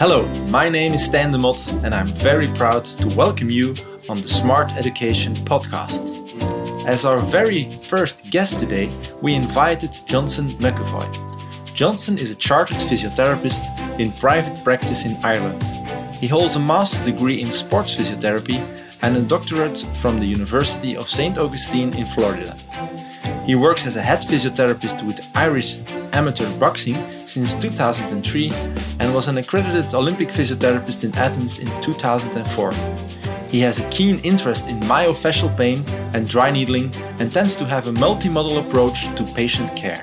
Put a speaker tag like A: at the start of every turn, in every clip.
A: Hello, my name is Stan de Mot, and I'm very proud to welcome you on the Smart Education podcast. As our very first guest today, we invited Johnson McEvoy. Johnson is a chartered physiotherapist in private practice in Ireland. He holds a master's degree in sports physiotherapy and a doctorate from the University of St. Augustine in Florida. He works as a head physiotherapist with Irish amateur boxing since 2003 and was an accredited Olympic physiotherapist in Athens in 2004. He has a keen interest in myofascial pain and dry needling and tends to have a multimodal approach to patient care.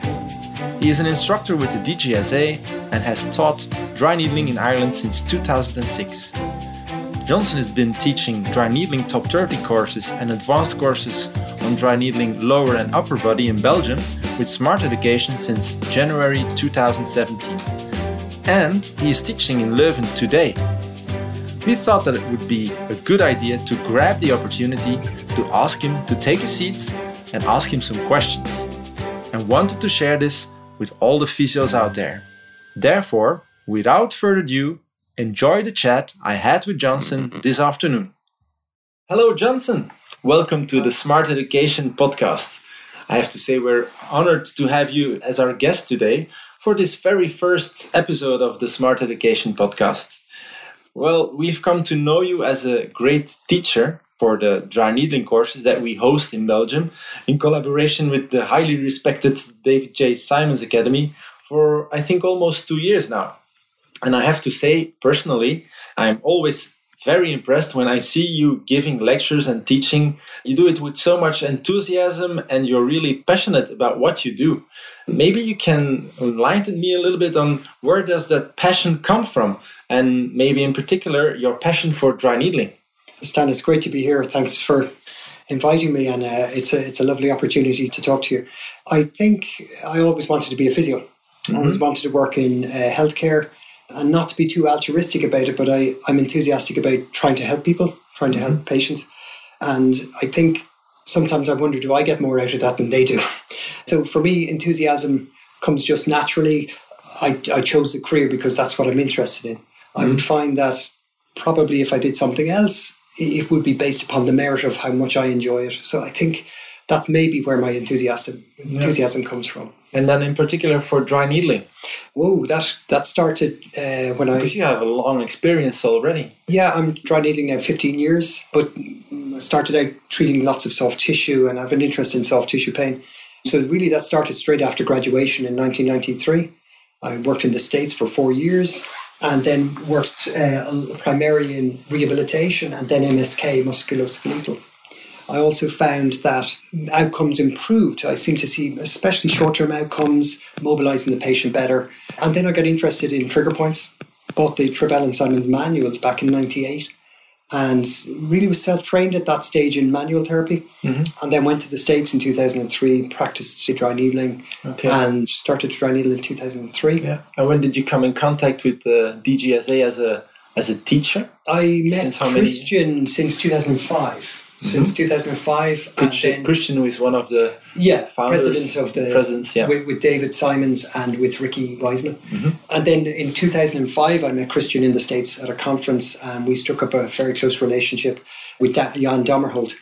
A: He is an instructor with the DGSA and has taught dry needling in Ireland since 2006. Johnson has been teaching dry needling top 30 courses and advanced courses on dry needling lower and upper body in Belgium with Smart Education since January 2017. And he is teaching in Leuven today. We thought that it would be a good idea to grab the opportunity to ask him to take a seat and ask him some questions, and wanted to share this with all the physios out there. Therefore, without further ado, enjoy the chat I had with Johnson this afternoon. Hello, Johnson. Welcome to the Smart Education podcast. I have to say, we're honored to have you as our guest today for this very first episode of the Smart Education podcast. Well, we've come to know you as a great teacher for the dry needling courses that we host in Belgium in collaboration with the highly respected David G. Simons Academy for, I think, almost two years now. And I have to say, personally, I'm always very impressed when I see you giving lectures and teaching. You do it with so much enthusiasm and you're really passionate about what you do. Maybe you can enlighten me a little bit on where does that passion come from and maybe in particular your passion for dry needling.
B: Stan, it's great to be here. Thanks for inviting me and uh, it's a it's a lovely opportunity to talk to you. I think I always wanted to be a physio. Mm-hmm. I always wanted to work in uh, healthcare and not to be too altruistic about it, but I, I'm enthusiastic about trying to help people, trying to help mm-hmm. patients. And I think sometimes I wonder, do I get more out of that than they do? So for me, enthusiasm comes just naturally. I, I chose the career because that's what I'm interested in. Mm-hmm. I would mm-hmm. find that probably if I did something else, it would be based upon the merit of how much I enjoy it. So I think that's maybe where my enthusiasm enthusiasm yeah. comes from.
A: And then in particular for dry needling.
B: Whoa, that that started uh, when
A: because I. Because you have a long experience already.
B: Yeah, I'm dry needling now 15 years, but I started out treating lots of soft tissue and I have an interest in soft tissue pain. So really, that started straight after graduation in 1993. I worked in the States for four years and then worked uh, primarily in rehabilitation and then MSK, musculoskeletal. I also found that outcomes improved. I seem to see, especially short term outcomes, mobilizing the patient better. And then I got interested in trigger points, bought the Travell and Simons manuals back in 98 and really was self trained at that stage in manual therapy. Mm-hmm. And then went to the States in 2003, practiced dry needling, okay. and started dry needle in 2003.
A: Yeah. And when did you come in contact with the DGSA as a as a teacher?
B: I met Christian since 2005 since mm-hmm. 2005.
A: Christian, Christian is one of the
B: yeah
A: founders,
B: president of the
A: presidents, yeah.
B: with, with David Simons and with Ricky Weissmann. Mm-hmm. And then in 2005, I met Christian in the States at a conference and we struck up a very close relationship with Jan Dommerholt.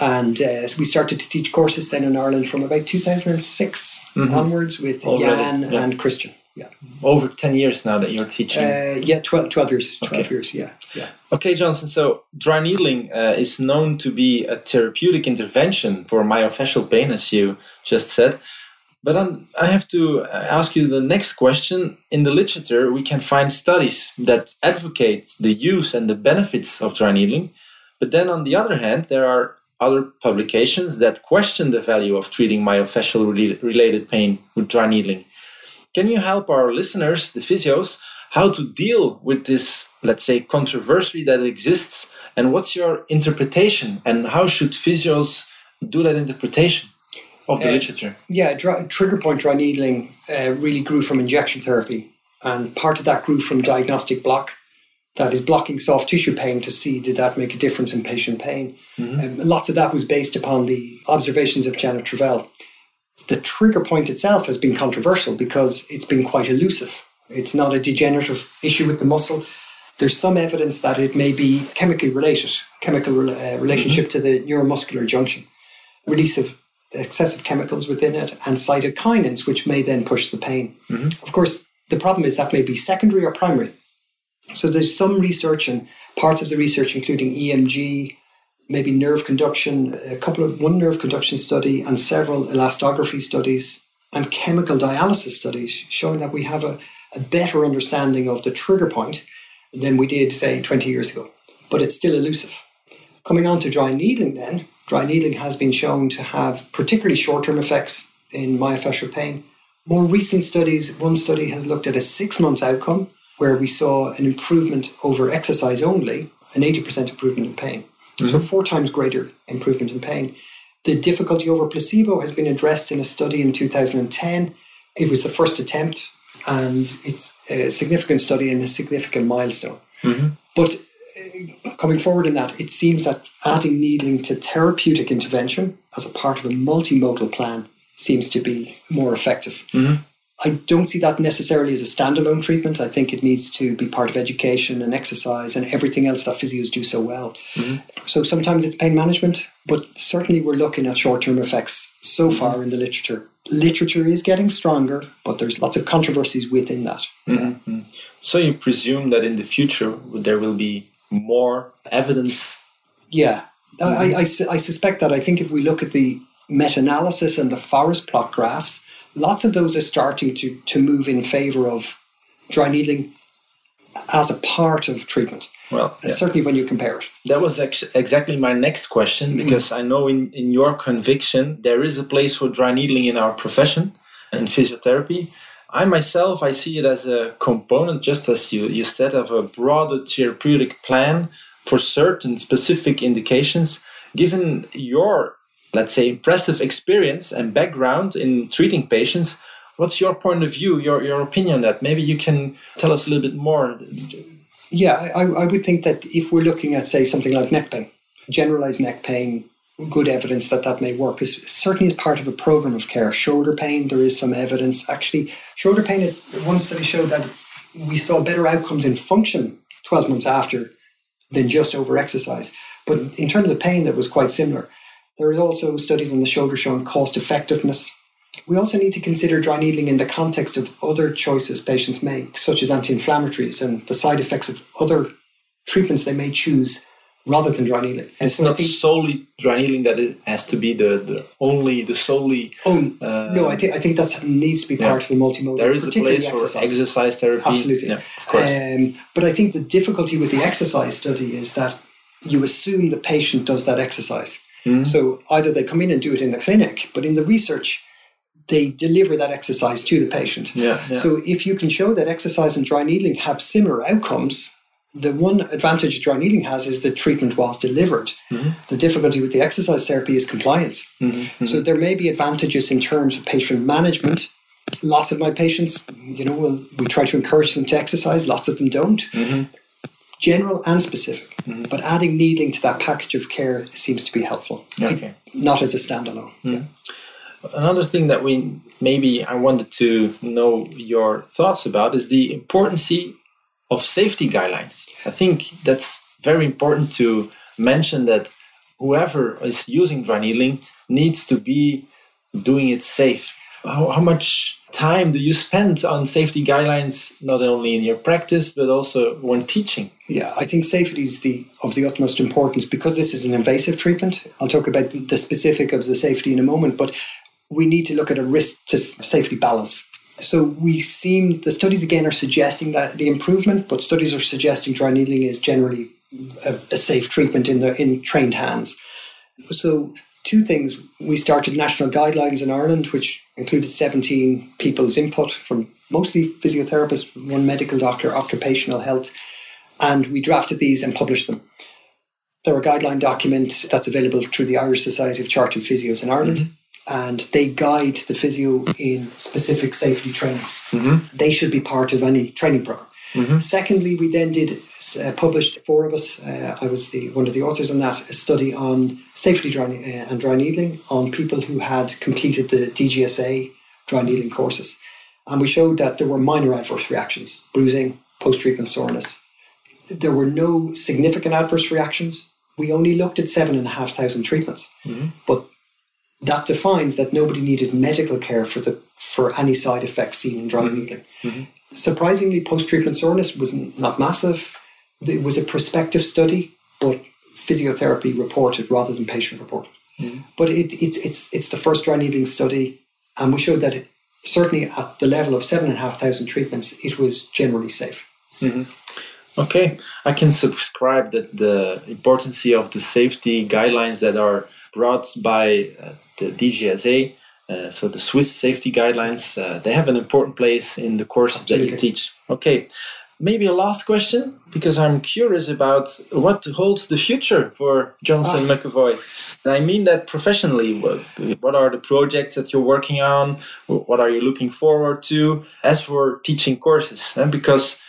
B: And uh, so we started to teach courses then in Ireland from about 2006 mm-hmm. onwards with Already, Jan yeah. and Christian yeah.
A: Over 10 years now that you're teaching?
B: Uh, yeah, 12, 12 years. 12 okay. years, yeah. yeah.
A: Okay, Johnson. So, dry needling uh, is known to be a therapeutic intervention for myofascial pain, as you just said. But I'm, i have to uh, ask you the next question. In the literature, we can find studies that advocate the use and the benefits of dry needling. But then, on the other hand, there are other publications that question the value of treating myofascial related pain with dry needling. Can you help our listeners, the physios, how to deal with this, let's say, controversy that exists? And what's your interpretation? And how should physios do that interpretation of the uh, literature?
B: Yeah, dry, trigger point dry needling uh, really grew from injection therapy. And part of that grew from diagnostic block that is blocking soft tissue pain to see did that make a difference in patient pain. Mm-hmm. Um, lots of that was based upon the observations of Janet Travell the trigger point itself has been controversial because it's been quite elusive. It's not a degenerative issue with the muscle. There's some evidence that it may be chemically related, chemical uh, relationship mm-hmm. to the neuromuscular junction, release of excessive chemicals within it, and cytokinins, which may then push the pain. Mm-hmm. Of course, the problem is that may be secondary or primary. So there's some research and parts of the research, including EMG, maybe nerve conduction, a couple of one nerve conduction study, and several elastography studies and chemical dialysis studies showing that we have a, a better understanding of the trigger point than we did, say, 20 years ago. But it's still elusive. Coming on to dry needling, then, dry needling has been shown to have particularly short term effects in myofascial pain. More recent studies, one study has looked at a six month outcome where we saw an improvement over exercise only, an 80% improvement in pain. Mm-hmm. So, four times greater improvement in pain. The difficulty over placebo has been addressed in a study in 2010. It was the first attempt, and it's a significant study and a significant milestone. Mm-hmm. But uh, coming forward in that, it seems that adding needling to therapeutic intervention as a part of a multimodal plan seems to be more effective. Mm-hmm. I don't see that necessarily as a standalone treatment. I think it needs to be part of education and exercise and everything else that physios do so well. Mm-hmm. So sometimes it's pain management, but certainly we're looking at short term effects so mm-hmm. far in the literature. Literature is getting stronger, but there's lots of controversies within that.
A: Mm-hmm. So you presume that in the future there will be more evidence?
B: Yeah, I, I, I, I suspect that. I think if we look at the meta analysis and the forest plot graphs, lots of those are starting to, to move in favor of dry needling as a part of treatment. Well, yeah. certainly when you compare it.
A: That was ex- exactly my next question mm-hmm. because mm. I know in, in your conviction there is a place for dry needling in our profession and physiotherapy. I myself, I see it as a component, just as you, you said, of a broader therapeutic plan for certain specific indications. Given your let's say, impressive experience and background in treating patients. What's your point of view, your, your opinion on that? Maybe you can tell us a little bit more.
B: Yeah, I, I would think that if we're looking at, say, something like neck pain, generalized neck pain, good evidence that that may work is certainly as part of a program of care. Shoulder pain, there is some evidence. Actually, shoulder pain, one study showed that we saw better outcomes in function 12 months after than just over exercise. But in terms of pain, that was quite similar. There are also studies on the shoulder showing cost effectiveness. We also need to consider dry needling in the context of other choices patients make, such as anti inflammatories and the side effects of other treatments they may choose rather than dry needling.
A: And it's so not solely dry needling that it has to be the, the only, the solely.
B: Oh, uh, no, I think, I think that needs to be part yeah. of the multimodal.
A: There is a place exercise. for exercise therapy.
B: Absolutely. Yeah, of course. Um, but I think the difficulty with the exercise study is that you assume the patient does that exercise. Mm. So either they come in and do it in the clinic, but in the research, they deliver that exercise to the patient.
A: Yeah, yeah.
B: So if you can show that exercise and dry needling have similar outcomes, the one advantage dry needling has is the treatment was delivered. Mm-hmm. The difficulty with the exercise therapy is compliance. Mm-hmm. So there may be advantages in terms of patient management. Lots of my patients, you know, will we try to encourage them to exercise. Lots of them don't. Mm-hmm general and specific. Mm-hmm. But adding needling to that package of care seems to be helpful, okay. not as a standalone. Mm-hmm. Yeah.
A: Another thing that we maybe I wanted to know your thoughts about is the importance of safety guidelines. I think that's very important to mention that whoever is using dry needling needs to be doing it safe. How, how much time do you spend on safety guidelines, not only in your practice, but also when teaching?
B: Yeah, I think safety is the, of the utmost importance because this is an invasive treatment. I'll talk about the specific of the safety in a moment, but we need to look at a risk to safety balance. So we seem, the studies again are suggesting that the improvement, but studies are suggesting dry needling is generally a, a safe treatment in the in trained hands. So two things. We started national guidelines in Ireland, which included 17 people's input from mostly physiotherapists, one medical doctor, occupational health, and we drafted these and published them. They're a guideline document that's available through the Irish Society of Chartered Physios in Ireland. Mm-hmm. And they guide the physio in specific safety training. Mm-hmm. They should be part of any training program. Mm-hmm. Secondly, we then did uh, published four of us. Uh, I was the one of the authors on that. A study on safety dry, uh, and dry needling on people who had completed the DGSA dry needling courses, And we showed that there were minor adverse reactions bruising, post treatment soreness. There were no significant adverse reactions. We only looked at 7,500 treatments. Mm-hmm. But that defines that nobody needed medical care for, the, for any side effects seen in dry mm-hmm. needling. Surprisingly, post treatment soreness was not massive. It was a prospective study, but physiotherapy reported rather than patient reported. Mm-hmm. But it, it, it's, it's the first dry needling study, and we showed that it, certainly at the level of 7,500 treatments, it was generally safe.
A: Mm-hmm. Okay, I can subscribe that the importance of the safety guidelines that are brought by uh, the DGSA, uh, so the Swiss safety guidelines, uh, they have an important place in the courses Absolutely. that you teach. Okay, maybe a last question because I'm curious about what holds the future for Johnson ah. McEvoy. And I mean that professionally. What, what are the projects that you're working on? What are you looking forward to? As for teaching courses, and because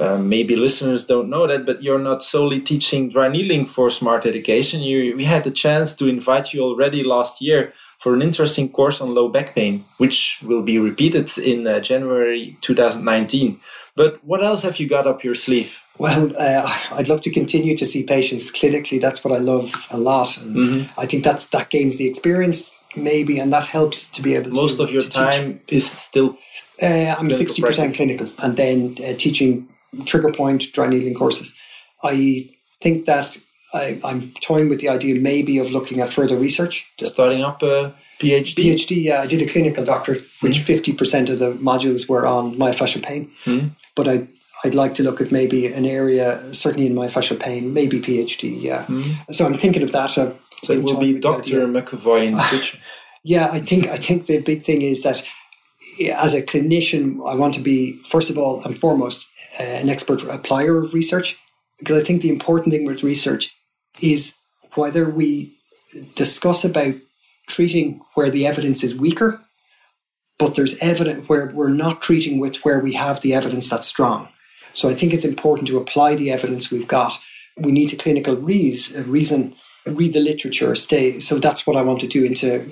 A: uh, maybe listeners don't know that, but you're not solely teaching dry needling for smart education. You, we had the chance to invite you already last year for an interesting course on low back pain, which will be repeated in uh, January 2019. But what else have you got up your sleeve?
B: Well, uh, I'd love to continue to see patients clinically. That's what I love a lot, and mm-hmm. I think that's that gains the experience maybe, and that helps to be able.
A: To most
B: to,
A: of your time teach. is still.
B: Uh, I'm sixty percent clinical, and then uh, teaching trigger point dry needling courses. I think that I, am toying with the idea maybe of looking at further research.
A: Starting up a PhD?
B: PhD, yeah. I did a clinical doctorate, which mm 50% of the modules were on myofascial pain. mm But I, I'd like to look at maybe an area, certainly in myofascial pain, maybe PhD, yeah. mm So I'm thinking of that. Uh,
A: so it will be Dr. McEvoy in the future?
B: yeah, I think, I think the big thing is that as a clinician, I want to be, first of all and foremost, uh, an expert applier of research. Because I think the important thing with research is whether we discuss about treating where the evidence is weaker, but there's evidence where we're not treating with where we have the evidence that's strong. So I think it's important to apply the evidence we've got. We need to clinical reason, reason read the literature, stay. So that's what I want to do into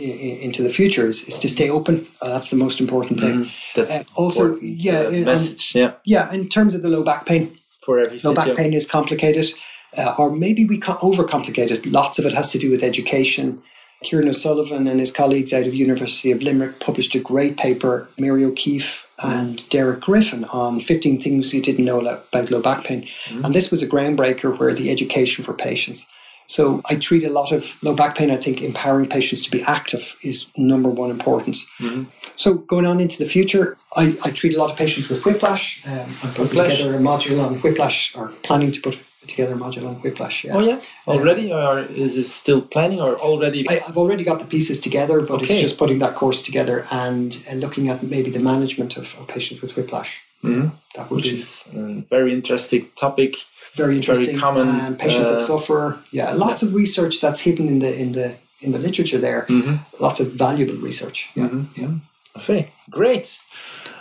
B: into the future is, is to stay open. Uh, that's the most important thing. Mm,
A: that's uh, also yeah, uh, message. Um, yeah,
B: yeah. In terms of the low back pain,
A: for every
B: low back pain is complicated uh, or maybe we overcomplicate it. Lots of it has to do with education. Kieran O'Sullivan and his colleagues out of University of Limerick published a great paper, Mary O'Keeffe and Derek Griffin, on 15 things you didn't know about low back pain. Mm-hmm. And this was a groundbreaker where the education for patients. So I treat a lot of low back pain. I think empowering patients to be active is number one importance. Mm-hmm. So going on into the future, I, I, treat a lot of patients with whiplash. Um, I'm putting whiplash. together a module on whiplash, or planning to put together a module on Whiplash. Yeah.
A: Oh yeah, already, uh, or is it still planning, or already?
B: I, have already got the pieces together, but okay. it's just putting that course together and, and looking at maybe the management of, of patients with whiplash.
A: Mm-hmm. That Which be, is a very interesting topic.
B: Very interesting. Very common. And patients uh, that suffer. Yeah, lots yeah. of research that's hidden in the in the in the literature there. Mm-hmm. Lots of valuable research. Yeah. Mm-hmm. Yeah.
A: Okay, great.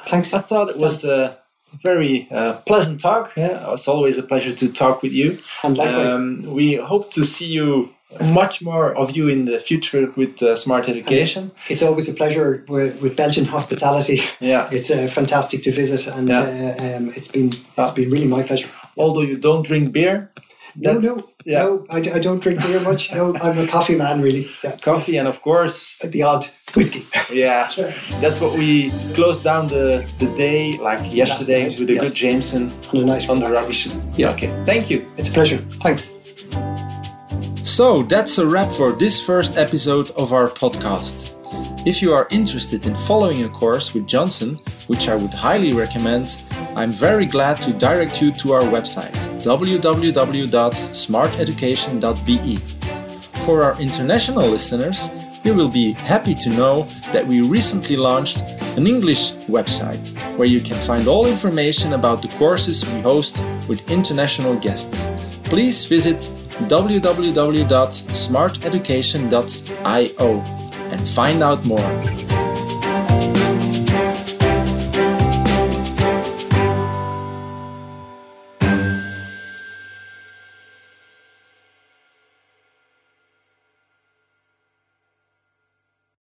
B: Thanks.
A: I thought it was. Uh, very uh, pleasant talk. Yeah, it's always a pleasure to talk with you.
B: And likewise. Um,
A: we hope to see you much more of you in the future with uh, smart education. And
B: it's always a pleasure with, with, Belgian hospitality.
A: Yeah,
B: it's uh, fantastic to visit, and yeah. uh, um, it's been it's been really my pleasure.
A: Although you don't drink beer,
B: no, no, yeah. no. I, I don't drink beer much. No, I'm a coffee man, really.
A: Yeah. Coffee, and of course
B: the odd whiskey.
A: Yeah, that's what we closed down the, the day like yesterday with a yes. good Jameson
B: and a nice
A: on the rubbish.
B: Yeah.
A: Okay. Thank you.
B: It's a pleasure. Thanks.
A: So that's a wrap for this first episode of our podcast. If you are interested in following a course with Johnson, which I would highly recommend, I'm very glad to direct you to our website www.smarteducation.be. For our international listeners, you will be happy to know that we recently launched an English website where you can find all information about the courses we host with international guests. Please visit www.smarteducation.io and find out more.